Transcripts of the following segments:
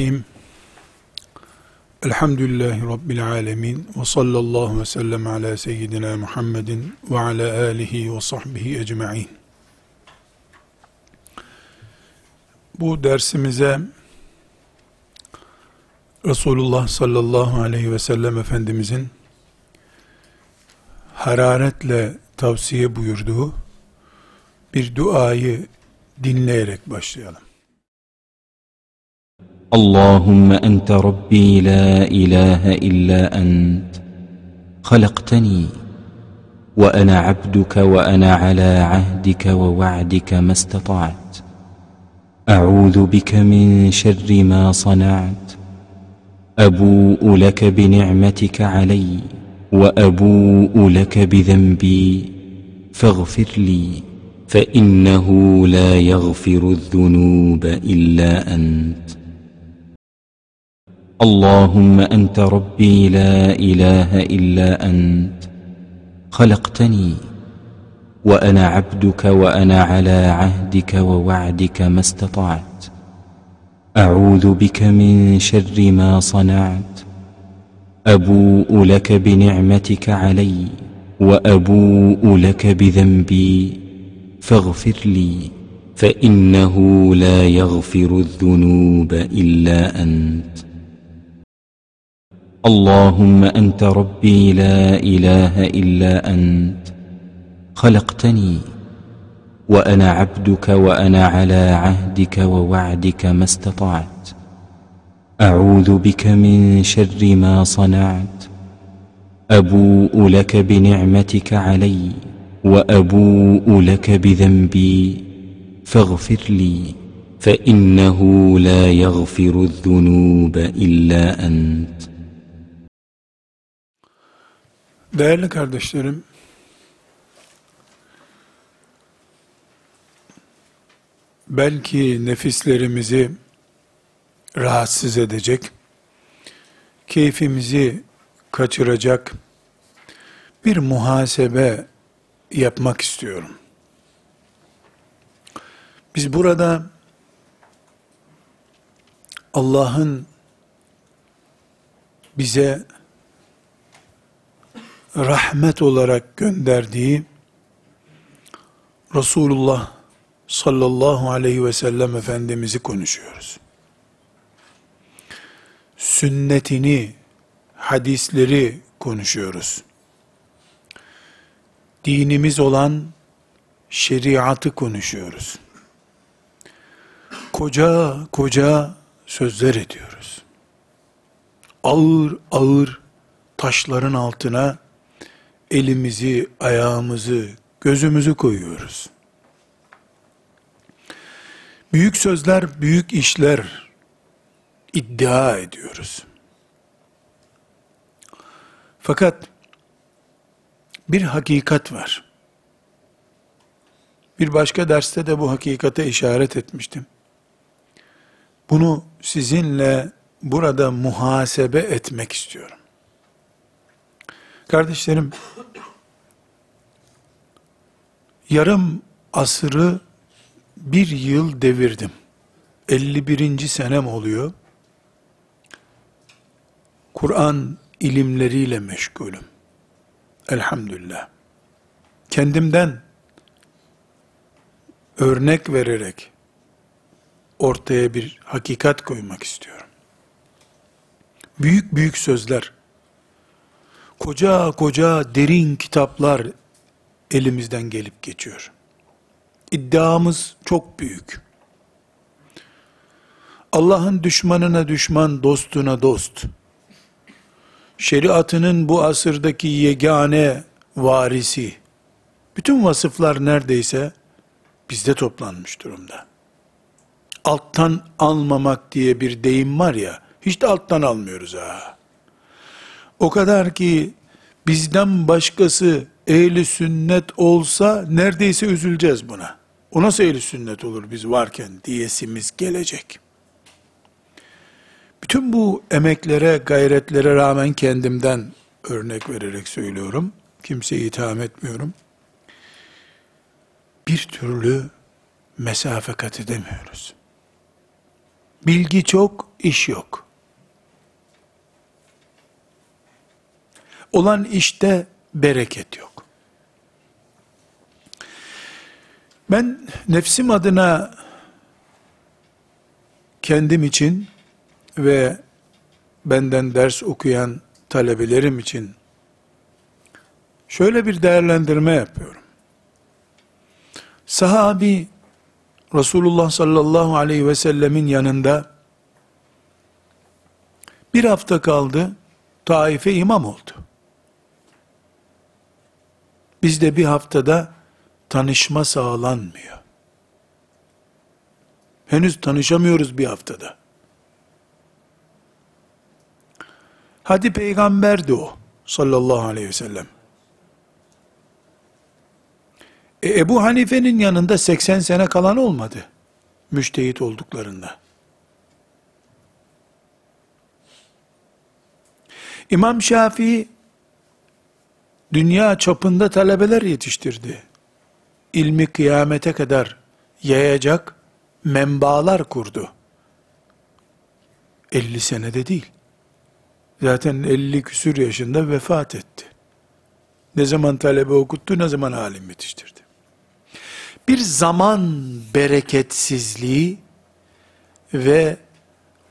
Bismillahirrahmanirrahim. Elhamdülillahi Rabbil alemin. Ve sallallahu ve sellem ala seyyidina Muhammedin ve ala alihi ve sahbihi ecma'in. Bu dersimize Resulullah sallallahu aleyhi ve sellem Efendimizin hararetle tavsiye buyurduğu bir duayı dinleyerek başlayalım. اللهم أنت ربي لا إله إلا أنت خلقتني وأنا عبدك وأنا على عهدك ووعدك ما استطعت أعوذ بك من شر ما صنعت أبوء لك بنعمتك علي وأبوء لك بذنبي فاغفر لي فإنه لا يغفر الذنوب إلا أنت. اللهم أنت ربي لا إله إلا أنت خلقتني وأنا عبدك وأنا على عهدك ووعدك ما استطعت أعوذ بك من شر ما صنعت أبوء لك بنعمتك علي وأبوء لك بذنبي فاغفر لي فإنه لا يغفر الذنوب إلا أنت. اللهم أنت ربي لا إله إلا أنت خلقتني وأنا عبدك وأنا على عهدك ووعدك ما استطعت أعوذ بك من شر ما صنعت أبوء لك بنعمتك علي وأبوء لك بذنبي فاغفر لي فإنه لا يغفر الذنوب إلا أنت. Değerli kardeşlerim, belki nefislerimizi rahatsız edecek, keyfimizi kaçıracak bir muhasebe yapmak istiyorum. Biz burada Allah'ın bize rahmet olarak gönderdiği Resulullah sallallahu aleyhi ve sellem Efendimiz'i konuşuyoruz. Sünnetini, hadisleri konuşuyoruz. Dinimiz olan şeriatı konuşuyoruz. Koca koca sözler ediyoruz. Ağır ağır taşların altına elimizi, ayağımızı, gözümüzü koyuyoruz. Büyük sözler, büyük işler iddia ediyoruz. Fakat bir hakikat var. Bir başka derste de bu hakikate işaret etmiştim. Bunu sizinle burada muhasebe etmek istiyorum. Kardeşlerim, yarım asırı bir yıl devirdim. 51. senem oluyor. Kur'an ilimleriyle meşgulüm. Elhamdülillah. Kendimden örnek vererek ortaya bir hakikat koymak istiyorum. Büyük büyük sözler, koca koca derin kitaplar elimizden gelip geçiyor. İddiamız çok büyük. Allah'ın düşmanına düşman, dostuna dost. Şeriatının bu asırdaki yegane varisi. Bütün vasıflar neredeyse bizde toplanmış durumda. Alttan almamak diye bir deyim var ya, hiç de alttan almıyoruz ha. O kadar ki bizden başkası ehli sünnet olsa neredeyse üzüleceğiz buna. O nasıl ehli sünnet olur biz varken diyesimiz gelecek. Bütün bu emeklere, gayretlere rağmen kendimden örnek vererek söylüyorum. Kimseyi itham etmiyorum. Bir türlü mesafe kat edemiyoruz. Bilgi çok, iş yok. Olan işte bereket yok. Ben nefsim adına kendim için ve benden ders okuyan talebelerim için şöyle bir değerlendirme yapıyorum. Sahabi Resulullah sallallahu aleyhi ve sellemin yanında bir hafta kaldı, Taif'e imam oldu. Bizde bir haftada tanışma sağlanmıyor. Henüz tanışamıyoruz bir haftada. Hadi peygamberdi o sallallahu aleyhi ve sellem. E, Ebu Hanife'nin yanında 80 sene kalan olmadı. Müştehit olduklarında. İmam Şafii dünya çapında talebeler yetiştirdi. İlmi kıyamete kadar yayacak menbaalar kurdu. 50 senede değil. Zaten 50 küsür yaşında vefat etti. Ne zaman talebe okuttu, ne zaman alim yetiştirdi. Bir zaman bereketsizliği ve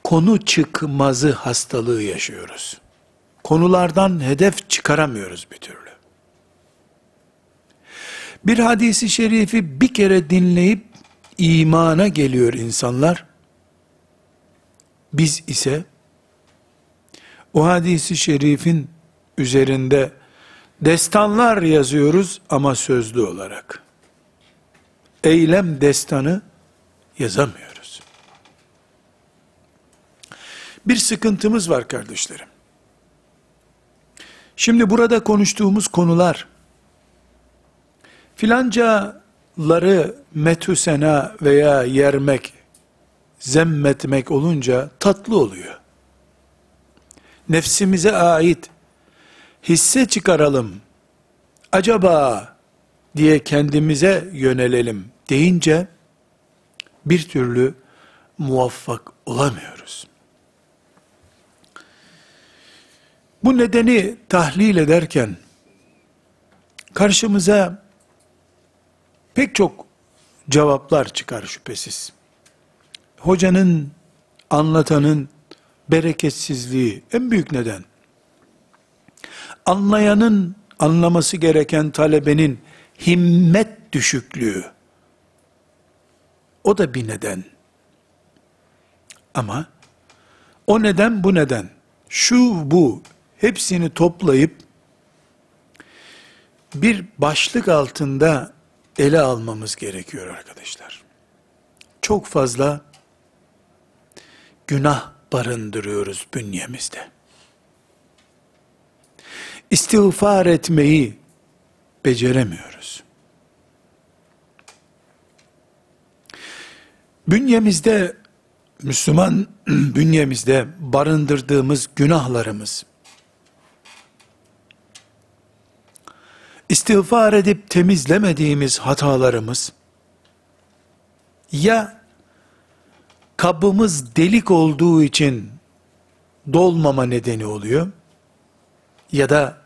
konu çıkmazı hastalığı yaşıyoruz. Konulardan hedef çıkaramıyoruz bir türlü. Bir hadisi şerifi bir kere dinleyip imana geliyor insanlar. Biz ise o hadisi şerifin üzerinde destanlar yazıyoruz ama sözlü olarak. Eylem destanı yazamıyoruz. Bir sıkıntımız var kardeşlerim. Şimdi burada konuştuğumuz konular filancaları metü sena veya yermek, zemmetmek olunca tatlı oluyor. Nefsimize ait hisse çıkaralım. Acaba diye kendimize yönelelim deyince bir türlü muvaffak olamıyoruz. Bu nedeni tahlil ederken karşımıza pek çok cevaplar çıkar şüphesiz. Hocanın, anlatanın bereketsizliği en büyük neden. Anlayanın anlaması gereken talebenin himmet düşüklüğü. O da bir neden. Ama o neden bu neden. Şu bu hepsini toplayıp bir başlık altında ele almamız gerekiyor arkadaşlar. Çok fazla günah barındırıyoruz bünyemizde. İstiğfar etmeyi beceremiyoruz. Bünyemizde Müslüman bünyemizde barındırdığımız günahlarımız istiğfar edip temizlemediğimiz hatalarımız ya kabımız delik olduğu için dolmama nedeni oluyor ya da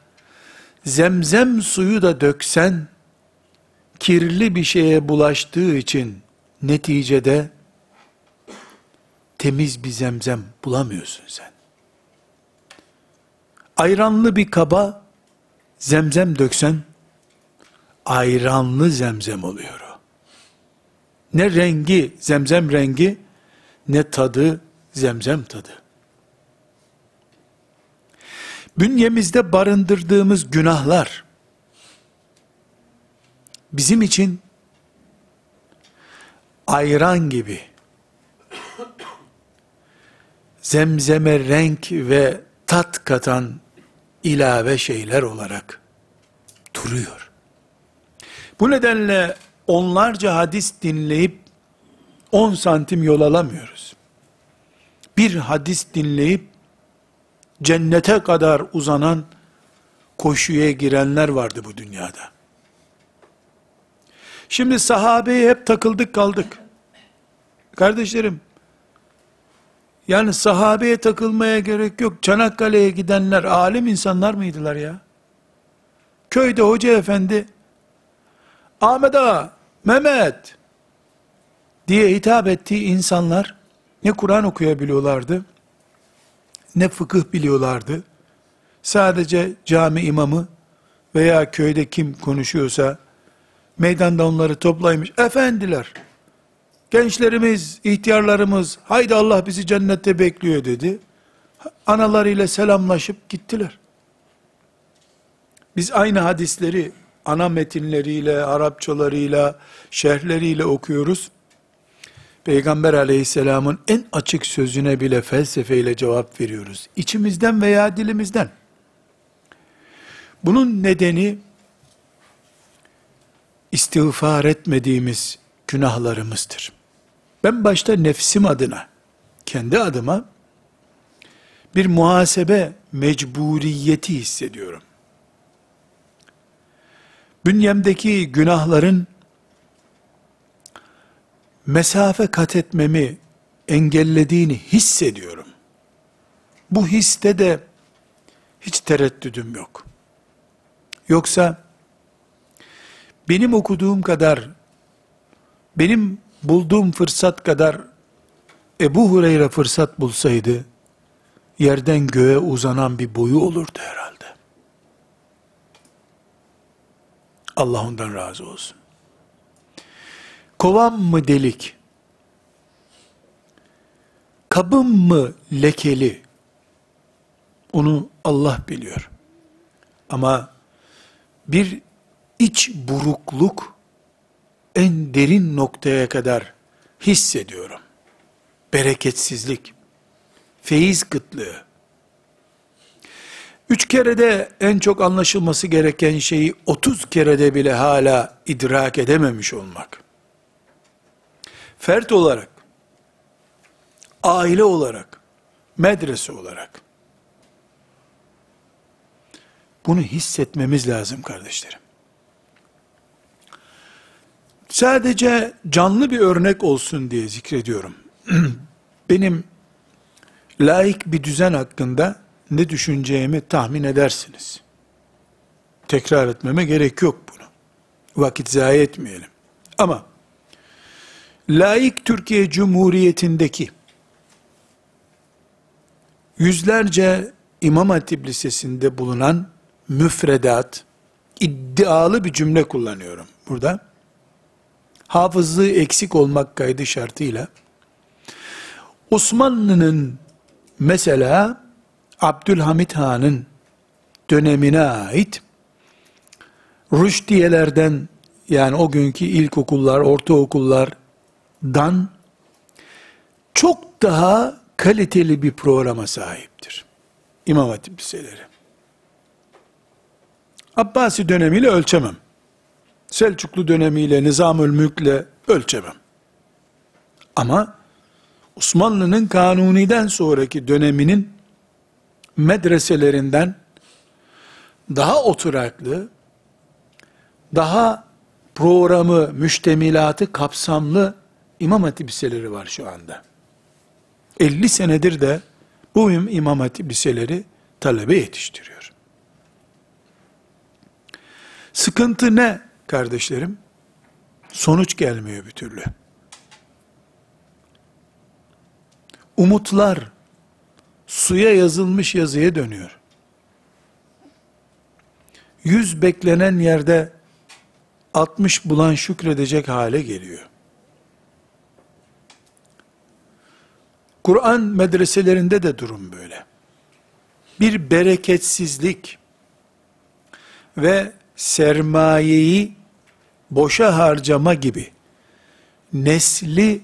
zemzem suyu da döksen kirli bir şeye bulaştığı için neticede temiz bir zemzem bulamıyorsun sen. Ayranlı bir kaba zemzem döksen ayranlı zemzem oluyor o. Ne rengi zemzem rengi ne tadı zemzem tadı. Bünyemizde barındırdığımız günahlar bizim için ayran gibi zemzeme renk ve tat katan ilave şeyler olarak duruyor. Bu nedenle onlarca hadis dinleyip 10 santim yol alamıyoruz. Bir hadis dinleyip cennete kadar uzanan koşuya girenler vardı bu dünyada. Şimdi sahabeye hep takıldık kaldık. Kardeşlerim, Yani sahabeye takılmaya gerek yok. Çanakkale'ye gidenler alim insanlar mıydılar ya? Köyde hoca efendi Ahmet Ağa, Mehmet diye hitap ettiği insanlar ne Kur'an okuyabiliyorlardı, ne fıkıh biliyorlardı. Sadece cami imamı veya köyde kim konuşuyorsa meydanda onları toplaymış. Efendiler, gençlerimiz, ihtiyarlarımız, haydi Allah bizi cennette bekliyor dedi. Analarıyla selamlaşıp gittiler. Biz aynı hadisleri ana metinleriyle, Arapçalarıyla, şerhleriyle okuyoruz. Peygamber aleyhisselamın en açık sözüne bile felsefeyle cevap veriyoruz. İçimizden veya dilimizden. Bunun nedeni istiğfar etmediğimiz günahlarımızdır. Ben başta nefsim adına, kendi adıma bir muhasebe mecburiyeti hissediyorum. Bünyemdeki günahların mesafe kat etmemi engellediğini hissediyorum. Bu histe de hiç tereddüdüm yok. Yoksa benim okuduğum kadar, benim bulduğum fırsat kadar Ebu Hureyre fırsat bulsaydı, yerden göğe uzanan bir boyu olurdu herhalde. Allah ondan razı olsun. Kovam mı delik? Kabım mı lekeli? Onu Allah biliyor. Ama bir iç burukluk en derin noktaya kadar hissediyorum. Bereketsizlik, feyiz kıtlığı. Üç kerede en çok anlaşılması gereken şeyi otuz kerede bile hala idrak edememiş olmak. Fert olarak, aile olarak, medrese olarak, bunu hissetmemiz lazım kardeşlerim. Sadece canlı bir örnek olsun diye zikrediyorum. Benim laik bir düzen hakkında ne düşüneceğimi tahmin edersiniz. Tekrar etmeme gerek yok bunu. Vakit zayi etmeyelim. Ama laik Türkiye Cumhuriyeti'ndeki yüzlerce İmam Hatip Lisesi'nde bulunan müfredat, iddialı bir cümle kullanıyorum burada. Hafızlığı eksik olmak kaydı şartıyla, Osmanlı'nın mesela Abdülhamit Han'ın dönemine ait Rüşdiyelerden yani o günkü ilkokullar, ortaokullardan çok daha kaliteli bir programa sahiptir. İmam Hatip liseleri. Abbasi dönemiyle ölçemem. Selçuklu dönemiyle, Nizamül Mülk'le ölçemem. Ama Osmanlı'nın Kanuni'den sonraki döneminin medreselerinden daha oturaklı, daha programı, müştemilatı kapsamlı İmam Hatip liseleri var şu anda. 50 senedir de bu İmam Hatip liseleri talebe yetiştiriyor. Sıkıntı ne kardeşlerim? Sonuç gelmiyor bir türlü. Umutlar suya yazılmış yazıya dönüyor. Yüz beklenen yerde 60 bulan şükredecek hale geliyor. Kur'an medreselerinde de durum böyle. Bir bereketsizlik ve sermayeyi boşa harcama gibi nesli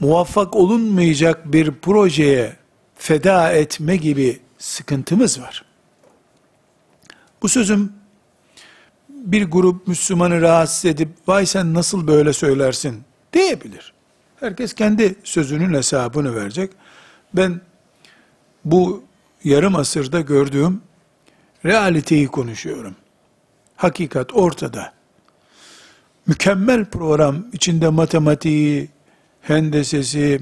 muvaffak olunmayacak bir projeye feda etme gibi sıkıntımız var. Bu sözüm bir grup Müslümanı rahatsız edip vay sen nasıl böyle söylersin diyebilir. Herkes kendi sözünün hesabını verecek. Ben bu yarım asırda gördüğüm realiteyi konuşuyorum. Hakikat ortada. Mükemmel program içinde matematiği, hendesesi,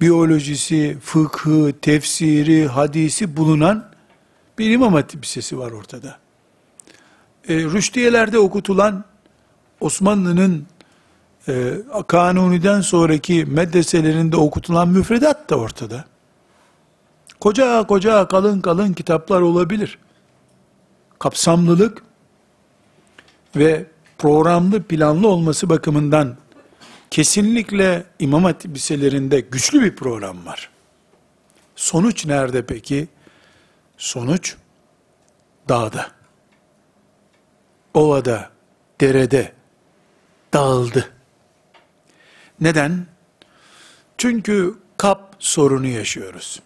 biyolojisi, fıkhı, tefsiri, hadisi bulunan bir imam hatip lisesi var ortada. E, Rüştiyeler'de okutulan Osmanlı'nın e, Kanuni'den sonraki medreselerinde okutulan müfredat da ortada. Koca koca kalın kalın kitaplar olabilir. Kapsamlılık ve programlı planlı olması bakımından kesinlikle İmam Hatip liselerinde güçlü bir program var. Sonuç nerede peki? Sonuç dağda, ovada, derede dağıldı. Neden? Çünkü kap sorunu yaşıyoruz.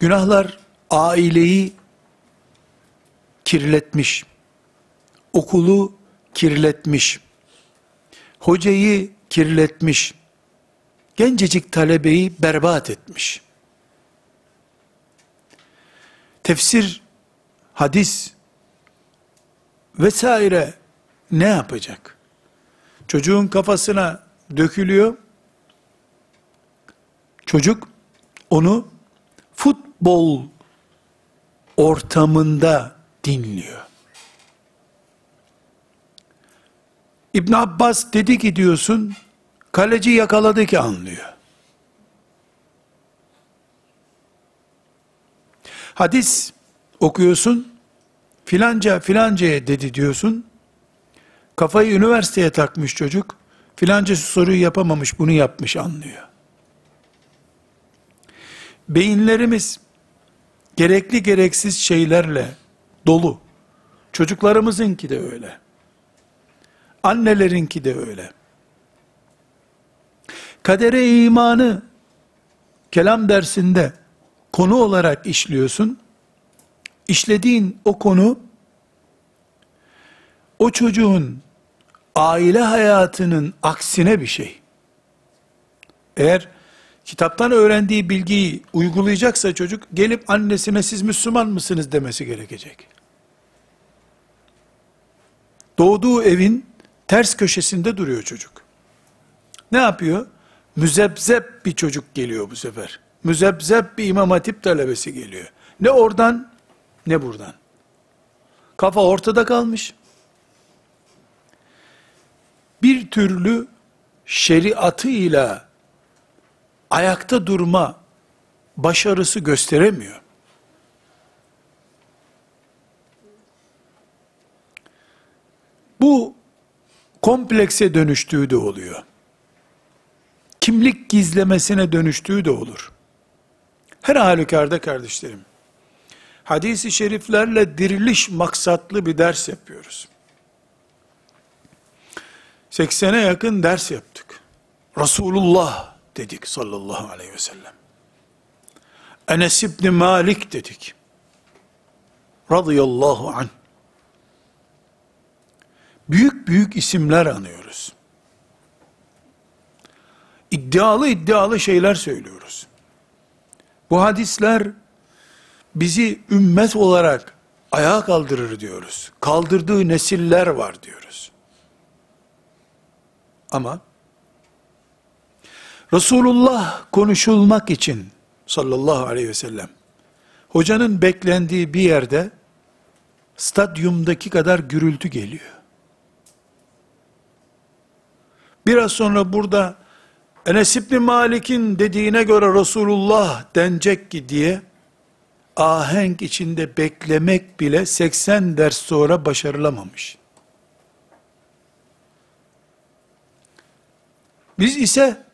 Günahlar aileyi kirletmiş, okulu kirletmiş, hocayı kirletmiş, gencecik talebeyi berbat etmiş. Tefsir, hadis vesaire ne yapacak? Çocuğun kafasına dökülüyor. Çocuk onu futbol ortamında dinliyor. İbn Abbas dedi ki diyorsun, kaleci yakaladı ki anlıyor. Hadis okuyorsun, filanca filancaya dedi diyorsun, kafayı üniversiteye takmış çocuk, filanca soruyu yapamamış, bunu yapmış anlıyor. Beyinlerimiz gerekli gereksiz şeylerle dolu. Çocuklarımızınki de öyle. Annelerinki de öyle. Kadere imanı kelam dersinde konu olarak işliyorsun. İşlediğin o konu o çocuğun aile hayatının aksine bir şey. Eğer kitaptan öğrendiği bilgiyi uygulayacaksa çocuk gelip annesine siz Müslüman mısınız demesi gerekecek. Doğduğu evin ters köşesinde duruyor çocuk. Ne yapıyor? Müzebzep bir çocuk geliyor bu sefer. Müzebzep bir imam hatip talebesi geliyor. Ne oradan ne buradan. Kafa ortada kalmış. Bir türlü şeriatıyla ayakta durma başarısı gösteremiyor. Bu komplekse dönüştüğü de oluyor. Kimlik gizlemesine dönüştüğü de olur. Her halükarda kardeşlerim, hadisi şeriflerle diriliş maksatlı bir ders yapıyoruz. 80'e yakın ders yaptık. Resulullah dedik sallallahu aleyhi ve sellem. Enes İbni Malik dedik. Radıyallahu anh. Büyük büyük isimler anıyoruz. İddialı iddialı şeyler söylüyoruz. Bu hadisler bizi ümmet olarak ayağa kaldırır diyoruz. Kaldırdığı nesiller var diyoruz. Ama Resulullah konuşulmak için sallallahu aleyhi ve sellem hocanın beklendiği bir yerde stadyumdaki kadar gürültü geliyor. Biraz sonra burada Enes İbni Malik'in dediğine göre Resulullah denecek ki diye ahenk içinde beklemek bile 80 ders sonra başarılamamış. Biz ise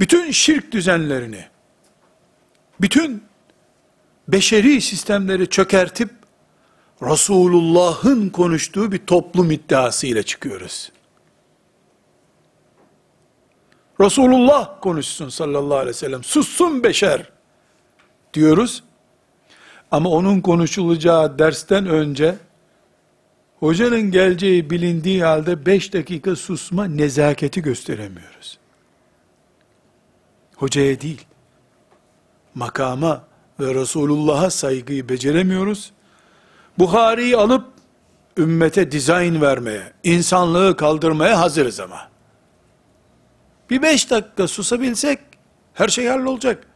bütün şirk düzenlerini, bütün beşeri sistemleri çökertip Resulullah'ın konuştuğu bir toplum iddiasıyla çıkıyoruz. Resulullah konuşsun sallallahu aleyhi ve sellem. Sussun beşer diyoruz. Ama onun konuşulacağı dersten önce hocanın geleceği bilindiği halde beş dakika susma nezaketi gösteremiyoruz. Hocaya değil, makama ve Resulullah'a saygıyı beceremiyoruz. Buhari'yi alıp ümmete dizayn vermeye, insanlığı kaldırmaya hazırız ama. Bir beş dakika susabilsek her şey hallolacak.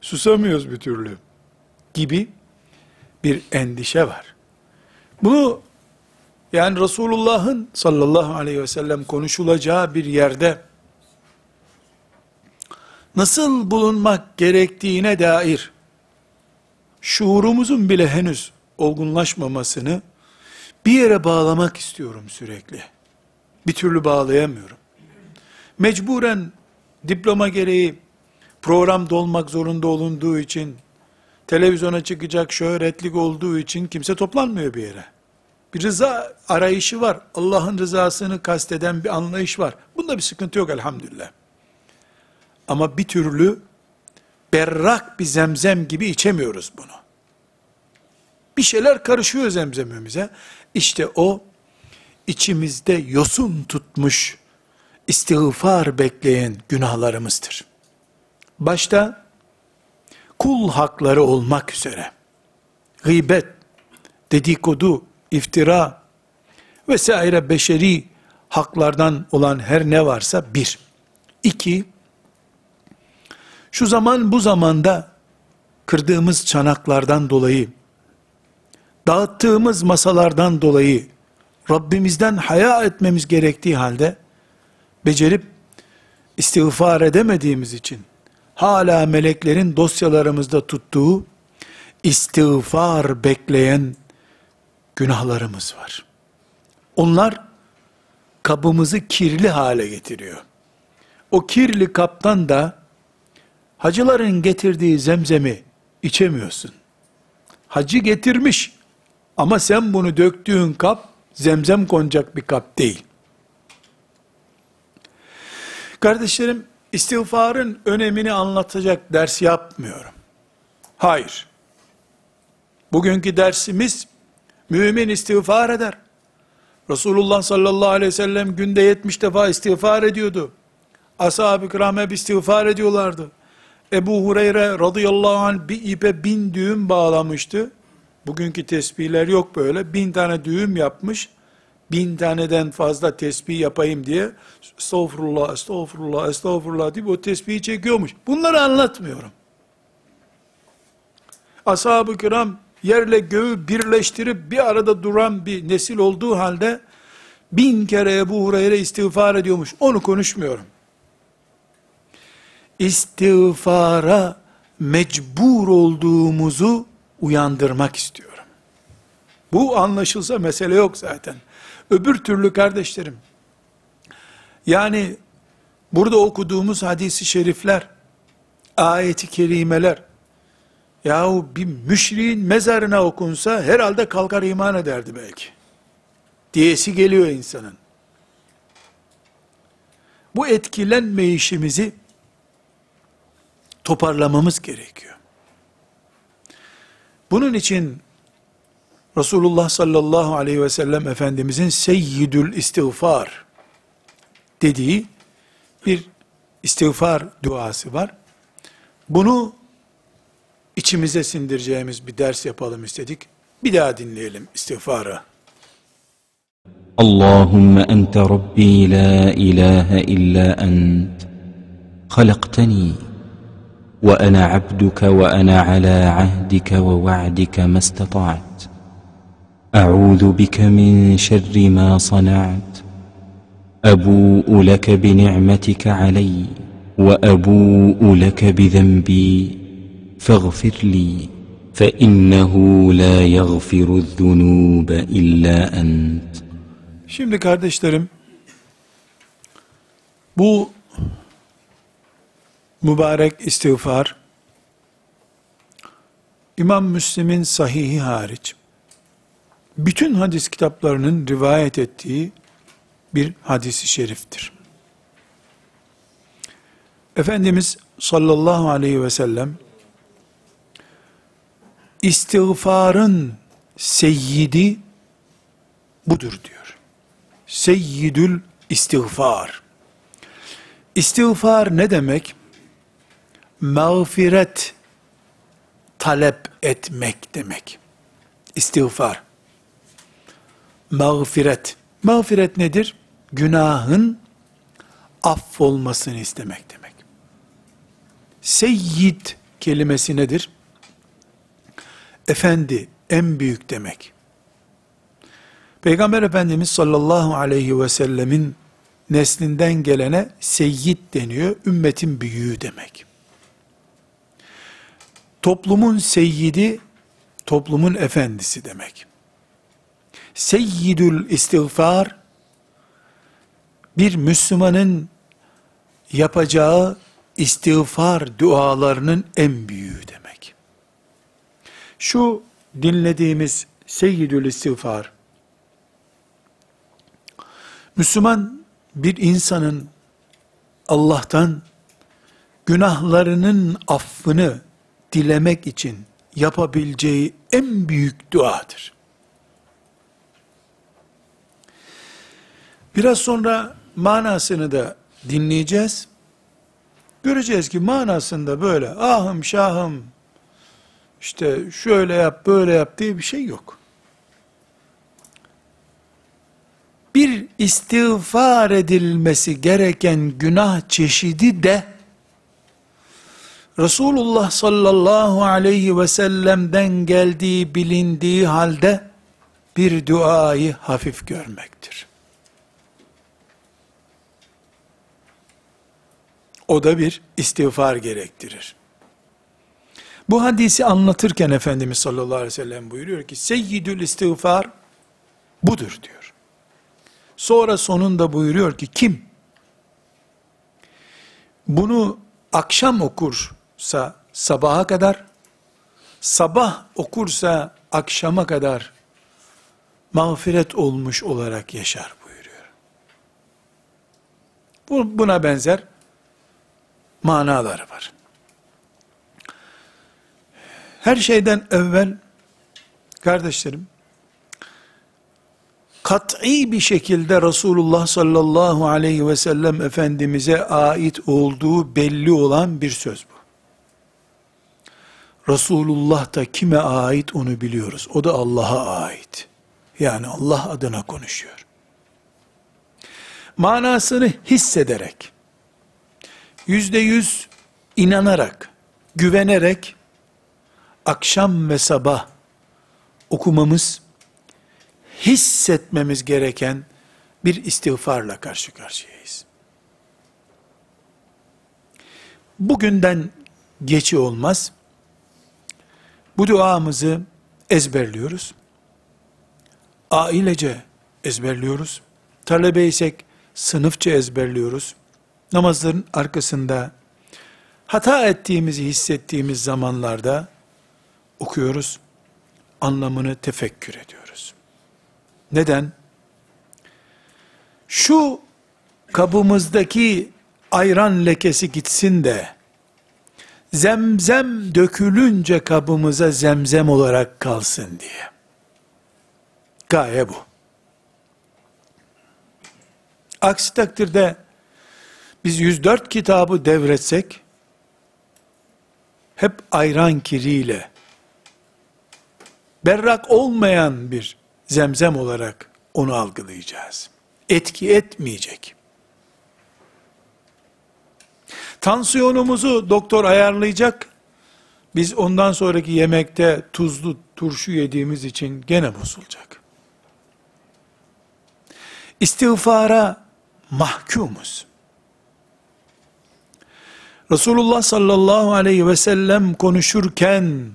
Susamıyoruz bir türlü gibi bir endişe var. Bunu yani Resulullah'ın sallallahu aleyhi ve sellem konuşulacağı bir yerde nasıl bulunmak gerektiğine dair şuurumuzun bile henüz olgunlaşmamasını bir yere bağlamak istiyorum sürekli. Bir türlü bağlayamıyorum. Mecburen diploma gereği program dolmak zorunda olunduğu için, televizyona çıkacak şöhretlik olduğu için kimse toplanmıyor bir yere. Bir rıza arayışı var. Allah'ın rızasını kasteden bir anlayış var. Bunda bir sıkıntı yok elhamdülillah. Ama bir türlü berrak bir zemzem gibi içemiyoruz bunu. Bir şeyler karışıyor zemzemimize. İşte o içimizde yosun tutmuş, istiğfar bekleyen günahlarımızdır. Başta kul hakları olmak üzere gıybet, dedikodu, iftira vesaire beşeri haklardan olan her ne varsa bir. İki, şu zaman bu zamanda kırdığımız çanaklardan dolayı, dağıttığımız masalardan dolayı Rabbimizden haya etmemiz gerektiği halde becerip istiğfar edemediğimiz için hala meleklerin dosyalarımızda tuttuğu istiğfar bekleyen günahlarımız var. Onlar kabımızı kirli hale getiriyor. O kirli kaptan da hacıların getirdiği zemzemi içemiyorsun. Hacı getirmiş ama sen bunu döktüğün kap zemzem konacak bir kap değil. Kardeşlerim, istiğfarın önemini anlatacak ders yapmıyorum. Hayır. Bugünkü dersimiz, mümin istiğfar eder. Resulullah sallallahu aleyhi ve sellem günde 70 defa istiğfar ediyordu. Ashab-ı kiram hep istiğfar ediyorlardı. Ebu Hureyre radıyallahu anh bir ipe bin düğüm bağlamıştı. Bugünkü tesbihler yok böyle. Bin tane düğüm yapmış. Bin taneden fazla tesbih yapayım diye estağfurullah, estağfurullah, estağfurullah deyip o tesbihi çekiyormuş. Bunları anlatmıyorum. Ashab-ı kiram yerle göğü birleştirip bir arada duran bir nesil olduğu halde bin kere Ebu Hureyre istiğfar ediyormuş. Onu konuşmuyorum. İstiğfara mecbur olduğumuzu uyandırmak istiyorum. Bu anlaşılsa mesele yok zaten. Öbür türlü kardeşlerim, yani burada okuduğumuz hadisi şerifler, ayeti kerimeler, yahu bir müşriğin mezarına okunsa herhalde kalkar iman ederdi belki. Diyesi geliyor insanın. Bu etkilenme işimizi toparlamamız gerekiyor. Bunun için Resulullah sallallahu aleyhi ve sellem Efendimizin seyyidül istiğfar dediği bir istiğfar duası var. Bunu içimize sindireceğimiz bir ders yapalım istedik. Bir daha dinleyelim istiğfarı. اللهم أنت ربي لا إله إلا أنت خلقتني وأنا عبدك وأنا على عهدك ووعدك ما استطعت أعوذ بك من شر ما صنعت. أبوء لك بنعمتك علي وأبوء لك بذنبي. فاغفر لي فإنه لا يغفر الذنوب إلا أنت. Şimdi kardeşlerim, bu mübarek istiğfar, İmam Müslim'in sahihi hariç, bütün hadis kitaplarının rivayet ettiği bir hadisi şeriftir. Efendimiz sallallahu aleyhi ve sellem, istiğfarın seyyidi budur diyor. Seyyidül istiğfar. İstiğfar ne demek? Mağfiret talep etmek demek. İstiğfar. Mağfiret. Mağfiret nedir? Günahın affolmasını istemek demek. Seyyid kelimesi nedir? Efendi, en büyük demek. Peygamber Efendimiz sallallahu aleyhi ve sellemin neslinden gelene seyyid deniyor. Ümmetin büyüğü demek. Toplumun seyyidi, toplumun efendisi demek. Seyyidül istiğfar, bir Müslümanın yapacağı istiğfar dualarının en büyüğü demek. Şu dinlediğimiz Seyyidül istiğfar, Müslüman bir insanın Allah'tan günahlarının affını dilemek için yapabileceği en büyük duadır. Biraz sonra manasını da dinleyeceğiz. Göreceğiz ki manasında böyle ahım şahım işte şöyle yap böyle yap diye bir şey yok. Bir istiğfar edilmesi gereken günah çeşidi de Resulullah sallallahu aleyhi ve sellem'den geldiği bilindiği halde bir duayı hafif görmektir. O da bir istiğfar gerektirir. Bu hadisi anlatırken Efendimiz sallallahu aleyhi ve sellem buyuruyor ki seyyidül istiğfar budur diyor. Sonra sonunda buyuruyor ki kim bunu akşam okursa sabaha kadar, sabah okursa akşama kadar mağfiret olmuş olarak yaşar buyuruyor. Bu, buna benzer manaları var. Her şeyden evvel kardeşlerim kat'i bir şekilde Resulullah sallallahu aleyhi ve sellem Efendimiz'e ait olduğu belli olan bir söz bu. Resulullah da kime ait onu biliyoruz. O da Allah'a ait. Yani Allah adına konuşuyor. Manasını hissederek, yüzde yüz inanarak, güvenerek, akşam ve sabah okumamız, hissetmemiz gereken bir istiğfarla karşı karşıyayız. Bugünden geçi olmaz. Bu duamızı ezberliyoruz. Ailece ezberliyoruz. Talebeysek sınıfça ezberliyoruz. Namazların arkasında hata ettiğimizi hissettiğimiz zamanlarda okuyoruz. Anlamını tefekkür ediyoruz. Neden? Şu kabımızdaki ayran lekesi gitsin de zemzem dökülünce kabımıza zemzem olarak kalsın diye. Gaye bu. Aksi takdirde biz 104 kitabı devretsek hep ayran kiriyle berrak olmayan bir zemzem olarak onu algılayacağız. Etki etmeyecek. Tansiyonumuzu doktor ayarlayacak. Biz ondan sonraki yemekte tuzlu turşu yediğimiz için gene bozulacak. İstiğfara mahkumuz. Resulullah sallallahu aleyhi ve sellem konuşurken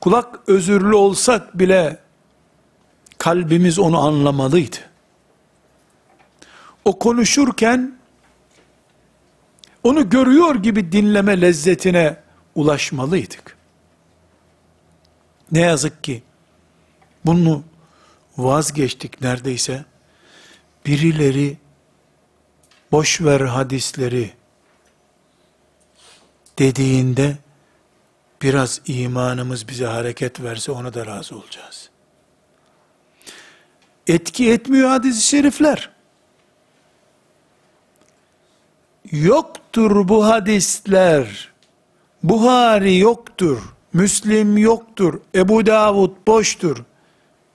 kulak özürlü olsak bile kalbimiz onu anlamalıydı. O konuşurken onu görüyor gibi dinleme lezzetine ulaşmalıydık. Ne yazık ki bunu vazgeçtik neredeyse. Birileri boş ver hadisleri dediğinde biraz imanımız bize hareket verse ona da razı olacağız. Etki etmiyor hadis-i şerifler. Yoktur bu hadisler. Buhari yoktur. Müslim yoktur. Ebu Davud boştur.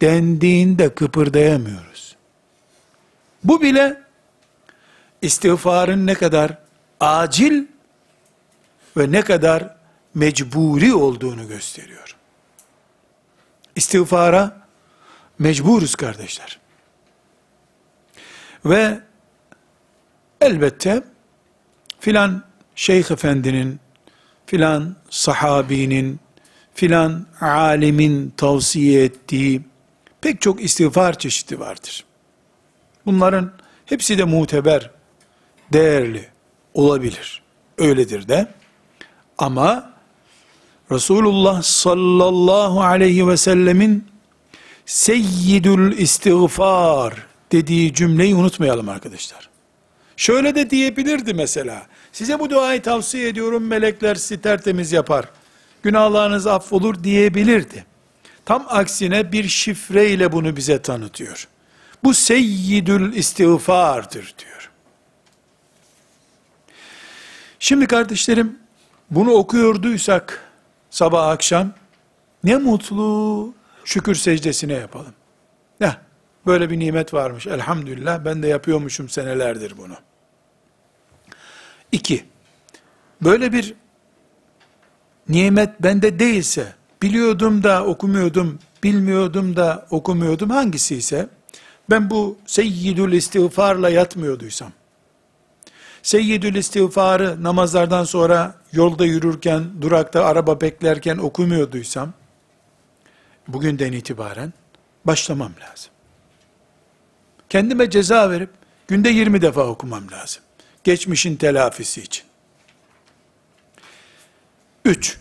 Dendiğinde kıpırdayamıyoruz. Bu bile istiğfarın ne kadar acil ve ne kadar mecburi olduğunu gösteriyor. İstiğfara mecburuz kardeşler. Ve elbette filan şeyh efendinin, filan sahabinin, filan alimin tavsiye ettiği pek çok istiğfar çeşidi vardır. Bunların hepsi de muteber, değerli olabilir. Öyledir de. Ama Resulullah sallallahu aleyhi ve sellemin seyyidül istiğfar dediği cümleyi unutmayalım arkadaşlar. Şöyle de diyebilirdi mesela. Size bu duayı tavsiye ediyorum melekler sizi tertemiz yapar. Günahlarınız affolur diyebilirdi. Tam aksine bir şifreyle bunu bize tanıtıyor. Bu seyyidül istiğfardır diyor. Şimdi kardeşlerim bunu okuyorduysak sabah akşam ne mutlu şükür secdesine yapalım. Ya böyle bir nimet varmış elhamdülillah ben de yapıyormuşum senelerdir bunu. İki, böyle bir nimet bende değilse, biliyordum da okumuyordum, bilmiyordum da okumuyordum hangisi ise, ben bu seyyidül istiğfarla yatmıyorduysam, seyyidül istiğfarı namazlardan sonra yolda yürürken, durakta araba beklerken okumuyorduysam, bugünden itibaren başlamam lazım. Kendime ceza verip, günde 20 defa okumam lazım. Geçmişin telafisi için. 3.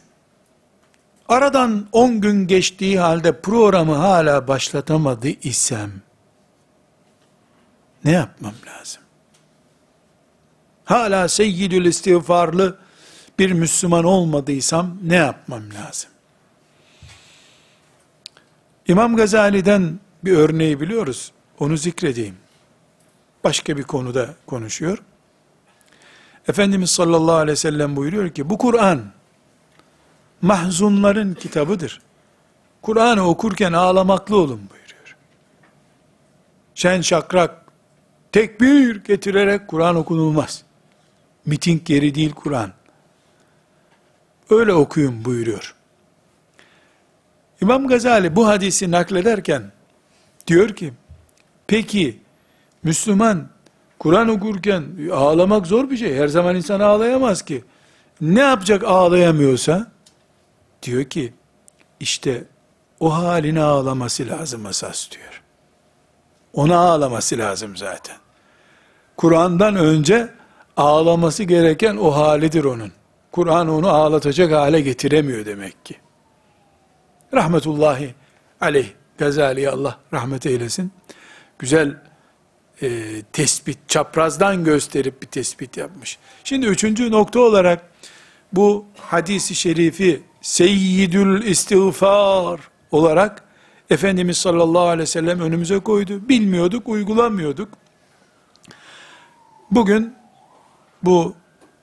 Aradan 10 gün geçtiği halde programı hala başlatamadı isem, ne yapmam lazım? Hala seyyidül istiğfarlı bir Müslüman olmadıysam ne yapmam lazım? İmam Gazali'den bir örneği biliyoruz. Onu zikredeyim. Başka bir konuda konuşuyor. Efendimiz sallallahu aleyhi ve sellem buyuruyor ki bu Kur'an mahzunların kitabıdır. Kur'an'ı okurken ağlamaklı olun buyuruyor. Şen şakrak tekbir getirerek Kur'an okunulmaz. Miting yeri değil Kur'an. Öyle okuyun buyuruyor. İmam Gazali bu hadisi naklederken diyor ki peki Müslüman Kur'an okurken ağlamak zor bir şey. Her zaman insan ağlayamaz ki. Ne yapacak ağlayamıyorsa? Diyor ki, işte o haline ağlaması lazım esas diyor. Ona ağlaması lazım zaten. Kur'an'dan önce ağlaması gereken o halidir onun. Kur'an onu ağlatacak hale getiremiyor demek ki. Rahmetullahi aleyh Gazali'ye Allah rahmet eylesin. Güzel e, tespit, çaprazdan gösterip bir tespit yapmış. Şimdi üçüncü nokta olarak bu hadisi şerifi seyyidül istiğfar olarak Efendimiz sallallahu aleyhi ve sellem önümüze koydu. Bilmiyorduk, uygulamıyorduk. Bugün bu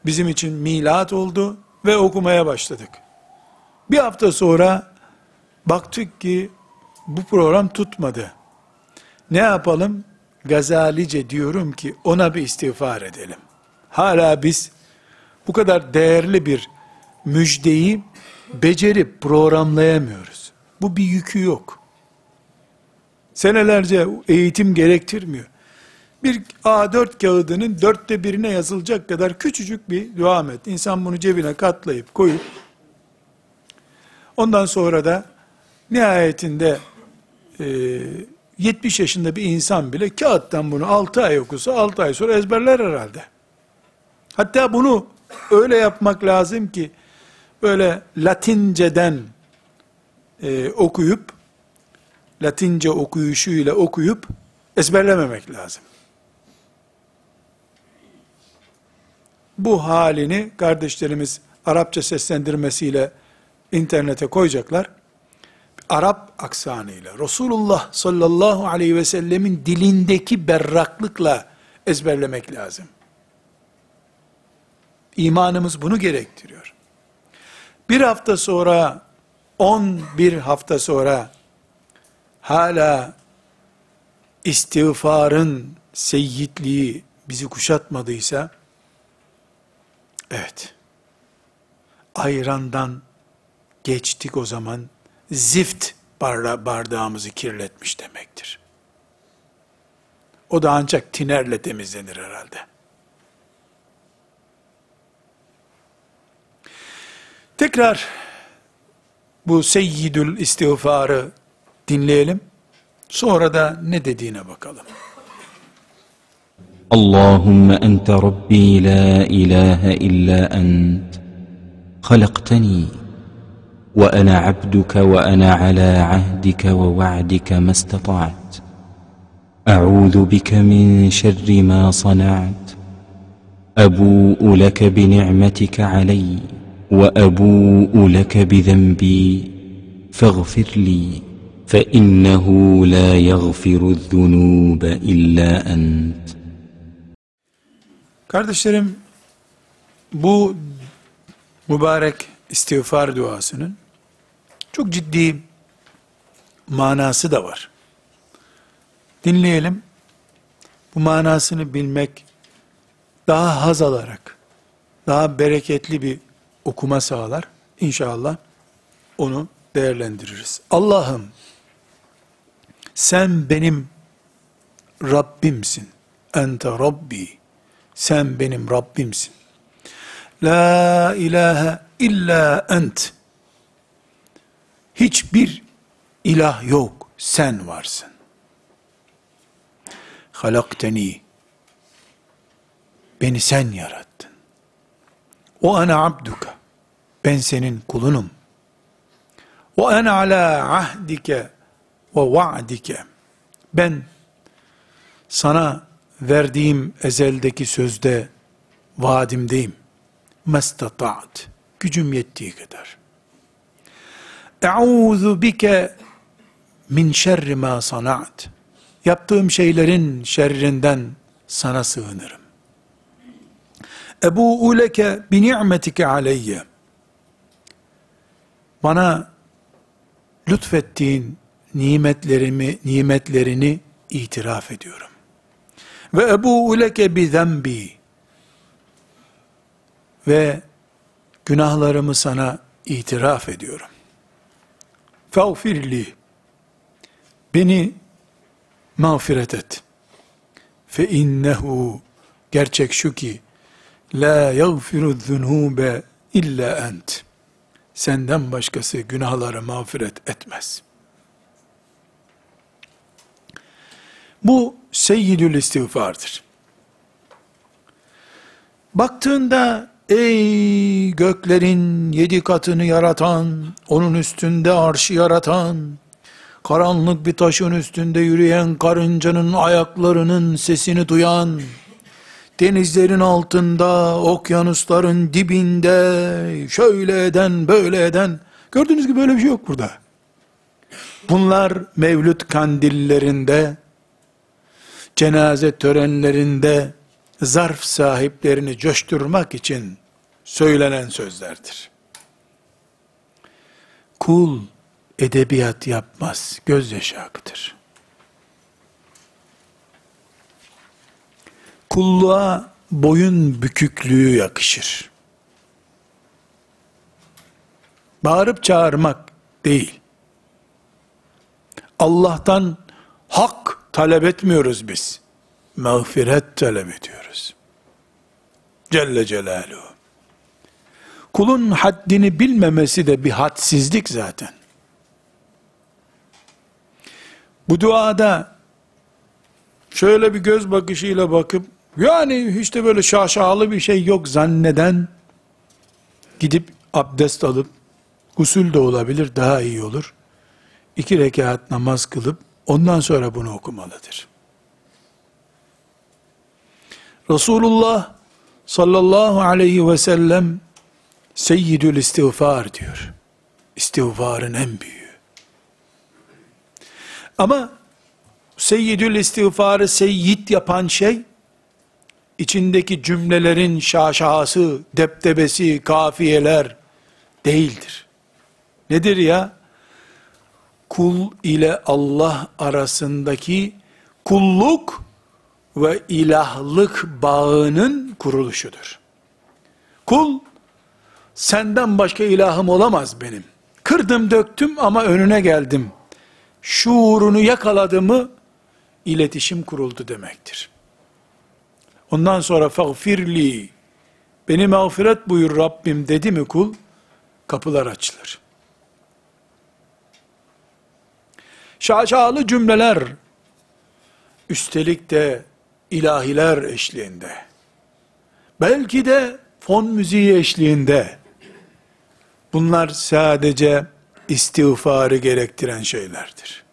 bizim için milat oldu ve okumaya başladık. Bir hafta sonra baktık ki bu program tutmadı. Ne yapalım? Gazalice diyorum ki ona bir istiğfar edelim. Hala biz bu kadar değerli bir müjdeyi becerip programlayamıyoruz. Bu bir yükü yok. Senelerce eğitim gerektirmiyor. Bir A4 kağıdının dörtte birine yazılacak kadar küçücük bir dua met. İnsan bunu cebine katlayıp koyup ondan sonra da nihayetinde e, 70 yaşında bir insan bile kağıttan bunu 6 ay okusa 6 ay sonra ezberler herhalde. Hatta bunu öyle yapmak lazım ki böyle Latinceden e, okuyup Latince okuyuşuyla okuyup ezberlememek lazım. Bu halini kardeşlerimiz Arapça seslendirmesiyle internete koyacaklar. Arap aksanıyla, Resulullah sallallahu aleyhi ve sellemin dilindeki berraklıkla ezberlemek lazım. İmanımız bunu gerektiriyor. Bir hafta sonra, on bir hafta sonra, hala istiğfarın seyyidliği bizi kuşatmadıysa, evet, ayrandan geçtik o zaman, zift barda- bardağımızı kirletmiş demektir. O da ancak tinerle temizlenir herhalde. Tekrar bu seyyidül istiğfarı dinleyelim. Sonra da ne dediğine bakalım. اللهم أنت ربي لا إله إلا أنت خلقتني وأنا عبدك وأنا على عهدك ووعدك ما استطعت أعوذ بك من شر ما صنعت أبوء لك بنعمتك علي وأبوء لك بذنبي فاغفر لي فإنه لا يغفر الذنوب إلا أنت. Kardeşlerim, bu mübarek istiğfar duasının çok ciddi manası da var. Dinleyelim. Bu manasını bilmek daha haz alarak, daha bereketli bir okuma sağlar. İnşallah onu değerlendiririz. Allah'ım sen benim Rabbimsin. Ente Rabbi. Sen benim Rabbimsin. La ilahe illa ent. Hiçbir ilah yok. Sen varsın. Halakteni. Beni sen yarattın. O ana abduka. Ben senin kulunum. Ve ana ala ahdike ve va'dike. Ben sana verdiğim ezeldeki sözde vaadimdeyim. Mestata'at. Gücüm yettiği kadar. Eûzu bike min şerri ma sanat. Yaptığım şeylerin şerrinden sana sığınırım. Ebu leke bi ni'metike aleyye. Bana lütfettiğin nimetlerimi, nimetlerini itiraf ediyorum. Ve ebu leke bi zembi. Ve günahlarımı sana itiraf ediyorum. Fağfirli. Beni mağfiret et. Fe innehu gerçek şu ki la yagfiru zunube illa ent. Senden başkası günahları mağfiret etmez. Bu seyyidül istiğfardır. Baktığında ey göklerin yedi katını yaratan, onun üstünde arşı yaratan, karanlık bir taşın üstünde yürüyen karıncanın ayaklarının sesini duyan, denizlerin altında, okyanusların dibinde, şöyle eden, böyle eden, gördüğünüz gibi böyle bir şey yok burada. Bunlar mevlüt kandillerinde, cenaze törenlerinde, zarf sahiplerini coşturmak için söylenen sözlerdir. Kul edebiyat yapmaz, gözyaşı akıtır. Kulluğa boyun büküklüğü yakışır. Bağırıp çağırmak değil. Allah'tan hak talep etmiyoruz biz. Mağfiret talep ediyoruz. Celle Celaluhu. Kulun haddini bilmemesi de bir hadsizlik zaten. Bu duada şöyle bir göz bakışıyla bakıp yani işte böyle şaşalı bir şey yok zanneden gidip abdest alıp usul de olabilir daha iyi olur. İki rekat namaz kılıp ondan sonra bunu okumalıdır. Resulullah sallallahu aleyhi ve sellem seyyidül istiğfar diyor. İstiğfarın en büyüğü. Ama seyyidül istiğfarı seyyid yapan şey, içindeki cümlelerin şaşası, deptebesi, kafiyeler değildir. Nedir ya? Kul ile Allah arasındaki kulluk, ve ilahlık bağının kuruluşudur. Kul, senden başka ilahım olamaz benim. Kırdım döktüm ama önüne geldim. Şuurunu yakaladı iletişim kuruldu demektir. Ondan sonra fagfirli, beni mağfiret buyur Rabbim dedi mi kul, kapılar açılır. Şaşalı cümleler, üstelik de ilahiler eşliğinde, belki de fon müziği eşliğinde, bunlar sadece istiğfarı gerektiren şeylerdir.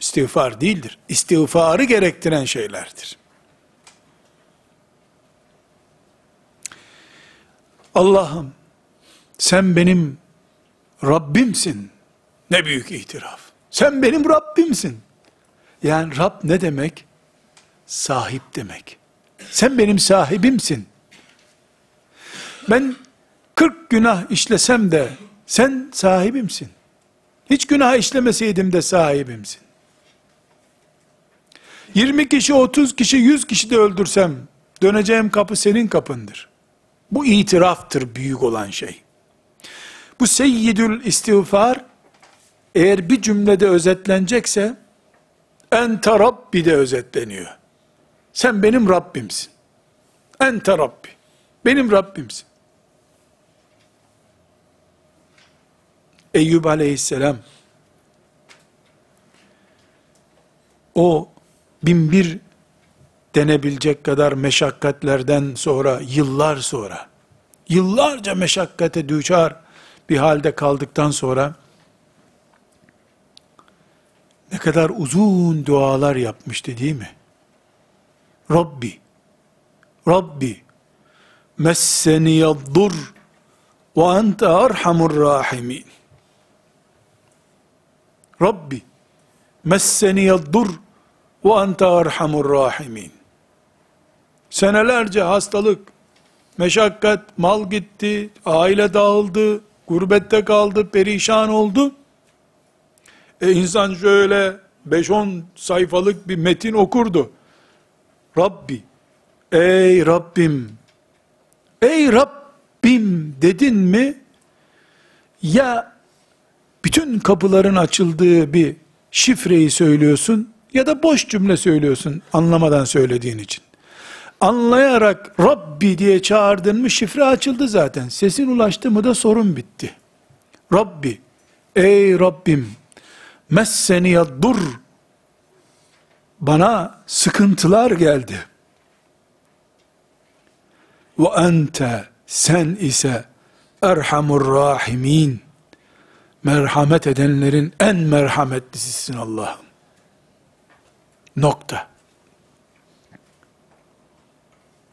İstiğfar değildir, istiğfarı gerektiren şeylerdir. Allah'ım sen benim Rabbimsin. Ne büyük itiraf. Sen benim Rabbimsin. Yani Rab ne demek? Sahip demek. Sen benim sahibimsin. Ben 40 günah işlesem de sen sahibimsin. Hiç günah işlemeseydim de sahibimsin. 20 kişi, 30 kişi, 100 kişi de öldürsem döneceğim kapı senin kapındır. Bu itiraftır büyük olan şey. Bu seyyidül istiğfar eğer bir cümlede özetlenecekse ente Rabbi de özetleniyor. Sen benim Rabbimsin. Ente Rabbi. Benim Rabbimsin. Eyyub aleyhisselam o bin bir denebilecek kadar meşakkatlerden sonra, yıllar sonra, yıllarca meşakkate düçar bir halde kaldıktan sonra, ne kadar uzun dualar yapmıştı değil mi? Rabbi, Rabbi, messeniyaddur ve ente arhamur rahimin. Rabbi, messeniyaddur ve ente arhamur rahimin. Senelerce hastalık, meşakkat, mal gitti, aile dağıldı, gurbette kaldı, perişan oldu. E insan şöyle 5-10 sayfalık bir metin okurdu. Rabbi, ey Rabbim, ey Rabbim dedin mi, ya bütün kapıların açıldığı bir şifreyi söylüyorsun, ya da boş cümle söylüyorsun anlamadan söylediğin için. Anlayarak Rabbi diye çağırdın mı şifre açıldı zaten. Sesin ulaştı mı da sorun bitti. Rabbi, ey Rabbim, messeniye dur, bana sıkıntılar geldi. Ve ente, sen ise erhamur rahimin, merhamet edenlerin en merhametlisisin Allah'ım. Nokta.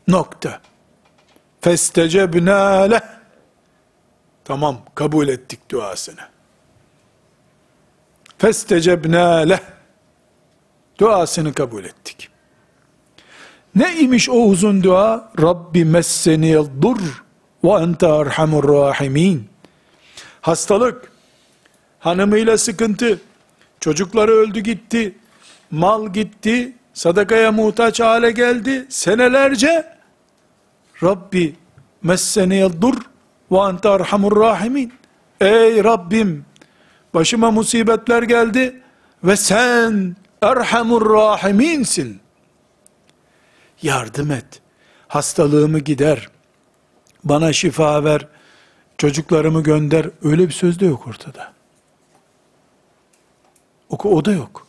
Nokta. Festecebnâ leh. Tamam, kabul ettik duasını. Festecebnâ leh. Duasını kabul ettik. Ne imiş o uzun dua? Rabbi messeniyel dur ve ente arhamur rahimin. Hastalık, hanımıyla sıkıntı, çocukları öldü gitti, mal gitti, sadakaya muhtaç hale geldi, senelerce Rabbi messeniyel dur ve ente arhamur rahimin. Ey Rabbim başıma musibetler geldi ve sen erhamur rahiminsin. Yardım et. Hastalığımı gider. Bana şifa ver. Çocuklarımı gönder. Öyle bir söz de yok ortada. O, da yok.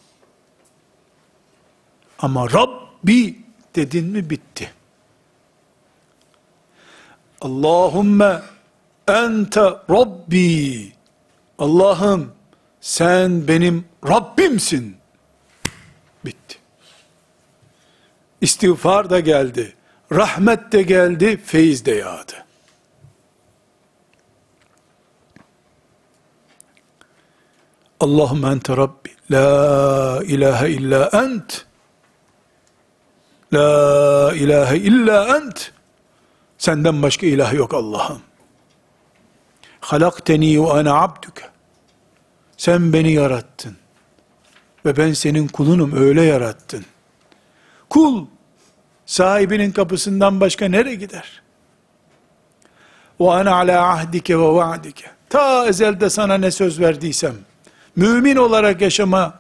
Ama Rabbi dedin mi bitti. Allahümme ente Rabbi. Allah'ım sen benim Rabbimsin. Bitti. İstiğfar da geldi. Rahmet de geldi, feyiz de yağdı. Allahümme ente Rabbi. La ilahe illa ent. La ilahe illa ent. Senden başka ilah yok Allah'ım. Halakteni ve ana abduke. Sen beni yarattın. Ve ben senin kulunum öyle yarattın. Kul sahibinin kapısından başka nereye gider? Ve ana ala ahdike ve vaadike. Ta ezelde sana ne söz verdiysem, mümin olarak yaşama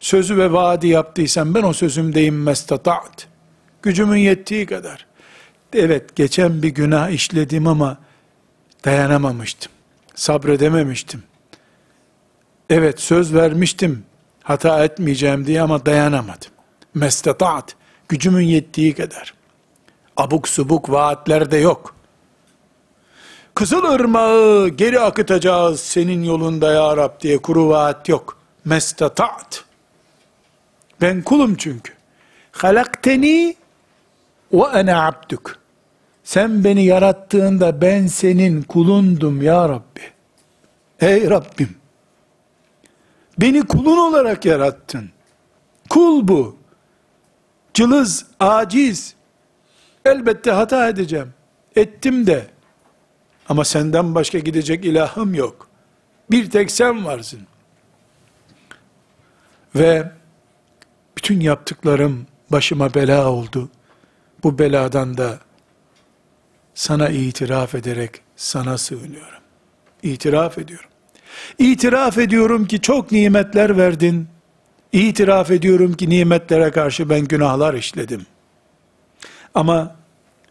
sözü ve vaadi yaptıysam ben o sözümdeyim mestata't. Gücümün yettiği kadar. Evet geçen bir günah işledim ama dayanamamıştım. Sabredememiştim. Evet söz vermiştim hata etmeyeceğim diye ama dayanamadım. Mestata't. Gücümün yettiği kadar. Abuk subuk vaatler yok. Kızıl ırmağı geri akıtacağız senin yolunda ya Rab diye kuru vaat yok. Mestata't. Ben kulum çünkü. Halakteni ve ana abduk. Sen beni yarattığında ben senin kulundum ya Rabbi. Ey Rabbim. Beni kulun olarak yarattın. Kul bu. Cılız, aciz. Elbette hata edeceğim. Ettim de. Ama senden başka gidecek ilahım yok. Bir tek sen varsın. Ve bütün yaptıklarım başıma bela oldu. Bu beladan da sana itiraf ederek sana sığınıyorum. İtiraf ediyorum. İtiraf ediyorum ki çok nimetler verdin. İtiraf ediyorum ki nimetlere karşı ben günahlar işledim. Ama